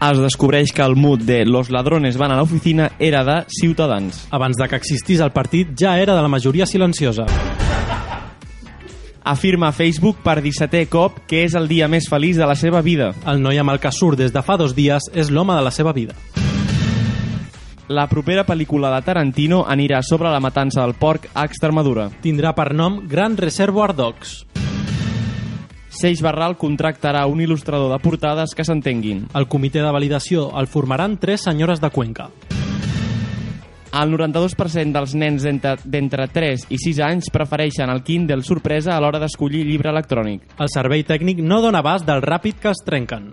Es descobreix que el mood de Los ladrones van a la oficina era de Ciutadans. Abans de que existís el partit, ja era de la majoria silenciosa. Afirma Facebook per 17è cop que és el dia més feliç de la seva vida. El noi amb el que surt des de fa dos dies és l'home de la seva vida. La propera pel·lícula de Tarantino anirà sobre la matança del porc a Extremadura. Tindrà per nom Gran Reservoir Dogs. Seix Barral contractarà un il·lustrador de portades que s'entenguin. El comitè de validació el formaran tres senyores de Cuenca. El 92% dels nens d'entre d'entre 3 i 6 anys prefereixen el Kindle sorpresa a l'hora d'escollir llibre electrònic. El servei tècnic no dona abast del ràpid que es trenquen.